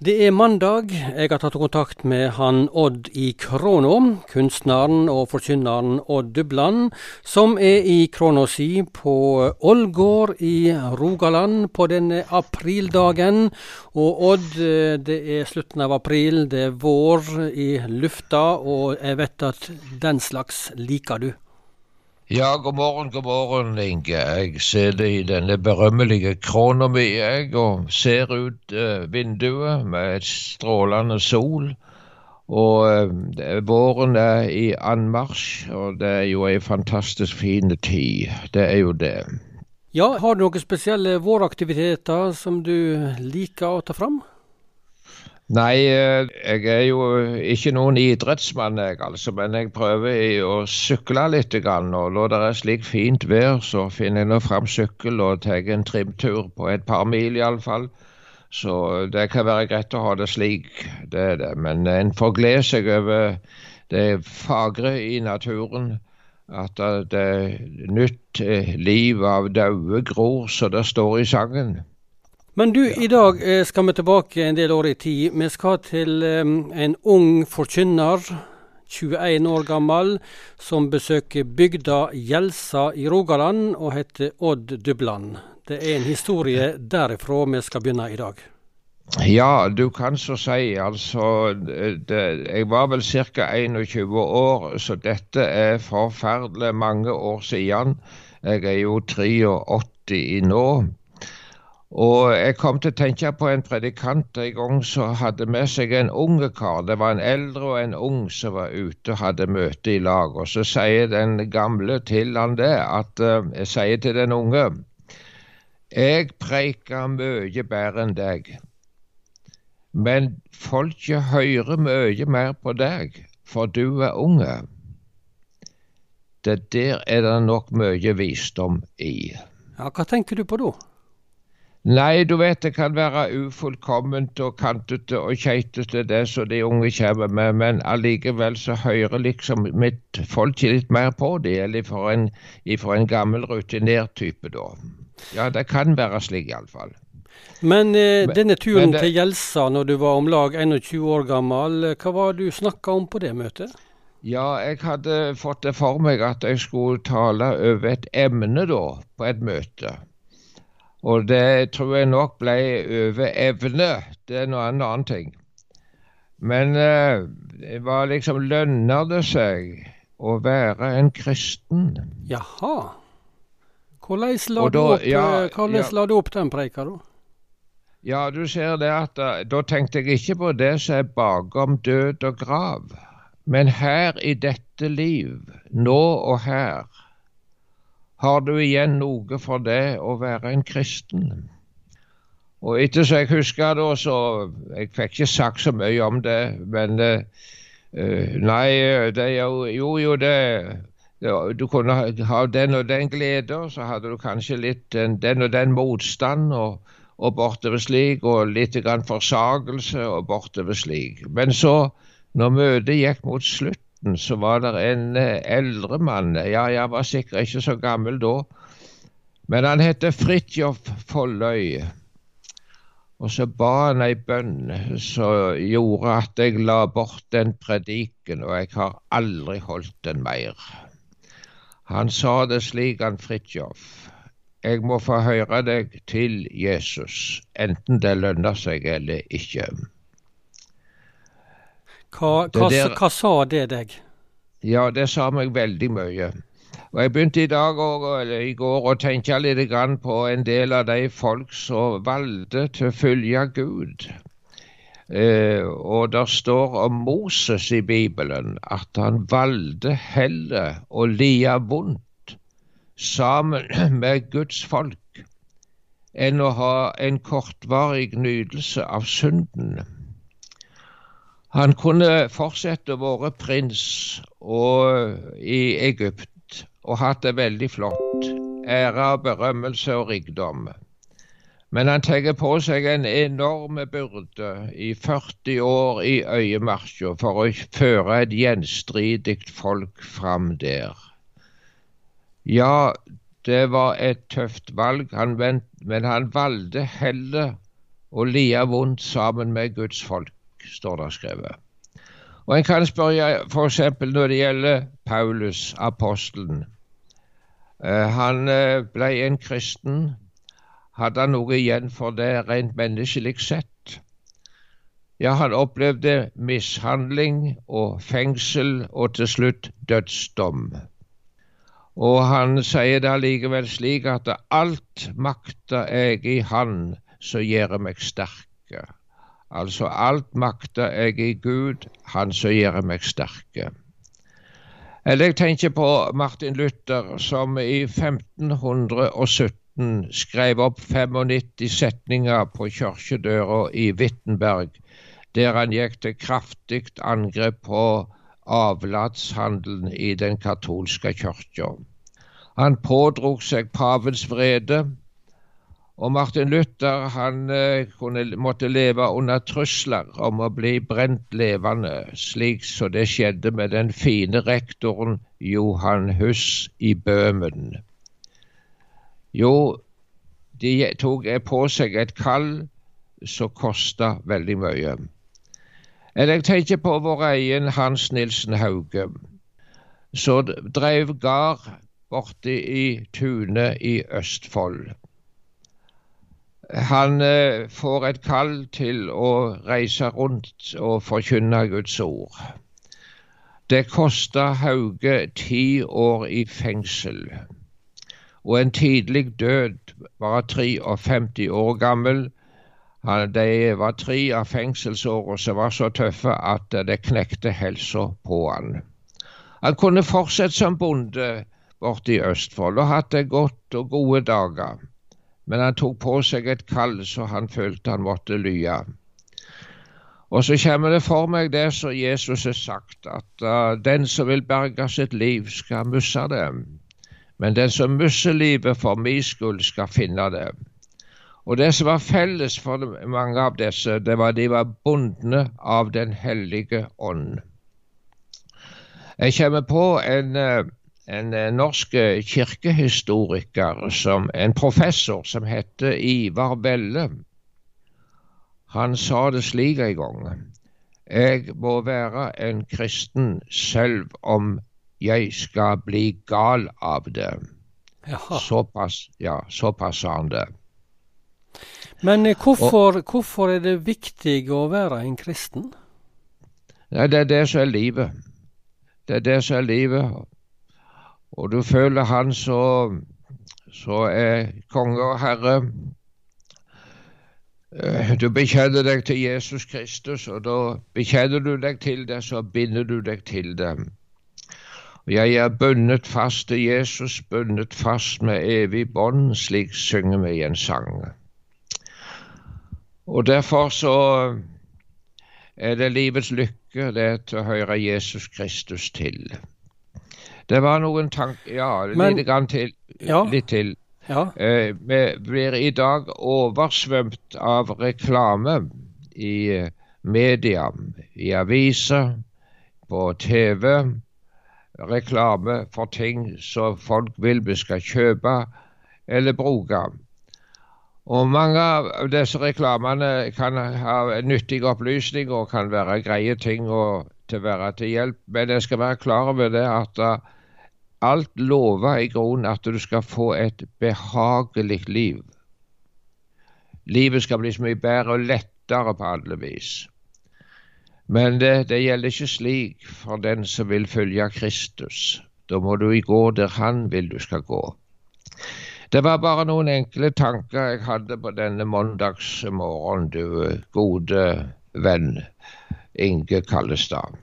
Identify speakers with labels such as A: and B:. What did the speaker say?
A: Det er mandag. Jeg har tatt kontakt med han Odd i Kråna, kunstneren og forkynneren Odd Dubland, som er i kråna si på Ålgård i Rogaland på denne aprildagen. Og Odd, det er slutten av april, det er vår i lufta, og jeg vet at den slags liker du.
B: Ja, god morgen, god morgen, Inge. Jeg sitter i denne berømmelige krona mi, og ser ut uh, vinduet med et strålende sol. Og uh, våren er i anmarsj, og det er jo ei fantastisk fin tid. Det er jo det.
A: Ja, har du noen spesielle våraktiviteter som du liker å ta fram?
B: Nei, eh, jeg er jo ikke noen idrettsmann, jeg altså. Men jeg prøver å sykle litt. Og når det er slik fint vær, så finner jeg nå fram sykkel og tar en trimtur på et par mil iallfall. Så det kan være greit å ha det slik, det er det. Men en får glede seg over det fagre i naturen. At det er nytt eh, liv av daue gror, som det står i sangen.
A: Men du, i dag eh, skal vi tilbake en del år i tid. Vi skal til en ung forkynner, 21 år gammel, som besøker bygda Gjelsa i Rogaland og heter Odd Dubland. Det er en historie derifra vi skal begynne i dag.
B: Ja, du kan så si. Altså, det, jeg var vel ca. 21 år, så dette er forferdelig mange år siden. Jeg er jo 83 i nå. Og jeg kom til å tenke på en predikant en gang som hadde med seg en unge kar. Det var en eldre og en ung som var ute og hadde møte i lag. Og så sier den gamle til han det, at uh, jeg sier til den unge Jeg preiker mye bedre enn deg, men folket hører mye mer på deg, for du er unge. Det der er det nok mye visdom i.
A: Ja, Hva tenker du på da?
B: Nei, du vet det kan være ufullkomment og kantete og keitete det som de unge kommer med, men allikevel så hører liksom mitt folk litt mer på det, eller for en, ifra en gammel rutinert type, da. Ja, det kan være slik iallfall.
A: Men eh, denne turen det, til Gjelsa når du var om lag 21 år gammel, hva var det du snakka om på det møtet?
B: Ja, jeg hadde fått det for meg at jeg skulle tale over et emne da, på et møte. Og det tror jeg nok ble over evne. Det er noe annen ting. Men eh, det var liksom Lønner det seg å være en kristen?
A: Jaha. Hvordan la, da, du, opp, ja, hvordan ja, la du opp den preika, da?
B: Ja, du ser det at da, eh, da tenkte jeg ikke på det som er bakom død og grav. Men her i dette liv, nå og her, har du igjen noe for det å være en kristen. Og etter som jeg husker da, så Jeg fikk ikke sagt så mye om det, men uh, Nei, det jo Jo, jo, det Du kunne ha den og den glede, så hadde du kanskje litt den, den og den motstand, og, og bortover slik, og litt grann forsagelse, og bortover slik. Men så, når møtet gikk mot slutt, så var det en eh, eldre mann. Ja, jeg var sikkert ikke så gammel da. Men han heter Fridtjof Folløy. Og så ba han ei bønn som gjorde at jeg la bort den prediken, og jeg har aldri holdt den mer. Han sa det slik, han Fridtjof. Jeg må få høre deg til Jesus, enten det lønner seg eller ikke.
A: Hva, hva, der, hva, sa det deg?
B: Ja, det sa meg veldig mye. Og Jeg begynte i dag og, eller i går å tenke litt på en del av de folk som valgte til å følge Gud. Eh, og det står om Moses i Bibelen at han valgte heller å lia vondt sammen med Guds folk enn å ha en kortvarig nytelse av synden. Han kunne fortsette å være prins i Egypt og hatt det veldig flott. Ære, og berømmelse og rikdom. Men han tar på seg en enorm byrde i 40 år i øyemarka for å føre et gjenstridig folk fram der. Ja, det var et tøft valg, han, men han valgte heller og lie vondt sammen med Guds folk, står det skrevet. Og En kan spørre f.eks. når det gjelder Paulus, apostelen. Eh, han eh, ble en kristen. Hadde han noe igjen for det rent menneskelig sett? Ja, han opplevde mishandling og fengsel og til slutt dødsdom. Og han sier det allikevel slik at alt makter jeg i Han som gjør meg sterke. Altså alt makter jeg i Gud, Han som gjør meg sterke. Eller jeg tenker på Martin Luther, som i 1517 skrev opp 95 setninger på kirkedøra i Wittenberg, der han gikk til kraftig angrep på avlatshandelen i den katolske kirka. Han pådrog seg pavens vrede, og Martin Luther han eh, kunne, måtte leve under trusler om å bli brent levende, slik så det skjedde med den fine rektoren Johan Huss i Bøhmen. Jo, de tok på seg et kall som kosta veldig mye. Jeg tenker på vår egen Hans Nilsen Hauge, som drev gard borte i Tune i Østfold. Han eh, får et kall til å reise rundt og forkynne Guds ord. Det kosta Hauge ti år i fengsel og en tidlig død, bare 53 år gammel Det var tre av fengselsårene som var så tøffe at det knekte helsa på han. Han kunne fortsette som bonde borte i Østfold og hatt det godt og gode dager, men han tok på seg et kall så han følte han måtte lye. Og så kommer det for meg det som Jesus har sagt, at uh, den som vil berge sitt liv, skal miste det. Men den som mister livet for min skyld, skal finne det. Og det som var felles for mange av disse, det var at de var bundne av Den hellige ånd. Jeg kommer på en, eh, en eh, norsk kirkehistoriker, som, en professor som heter Ivar Belle. Han sa det slik en gang. Jeg må være en kristen selv om jeg skal bli gal av det. Såpass, ja, såpass sa han det.
A: Men eh, hvorfor, og, hvorfor, er det viktig å være en kristen?
B: Nei, Det er det som er livet. Det er det som er livet. Og du føler Han så, så er konge og herre. Eh, du bekjenner deg til Jesus Kristus, og da bekjenner du deg til det, så binder du deg til det. Og jeg er bundet fast til Jesus, bundet fast med evig bånd, slik synger vi i en sang. Og derfor så er det livets lykke det er til å høre Jesus Kristus til. Det var noen tanker Ja, Men, litt, til, ja, litt til. Ja. Eh, vi blir i dag oversvømt av reklame i eh, media, i aviser, på TV. Reklame for ting som folk vil vi skal kjøpe eller bruke. Og mange av disse reklamene kan ha nyttige opplysninger og kan være greie ting og til være til hjelp, men jeg skal være klar over det at uh, alt lover i grunnen at du skal få et behagelig liv. Livet skal bli så mye bedre og lettere på alle vis. Men det, det gjelder ikke slik for den som vil følge Kristus. Da må du gå der Han vil du skal gå. Det var bare noen enkle tanker jeg hadde på denne mandagsmorgenen, du gode venn Inge Kallestad.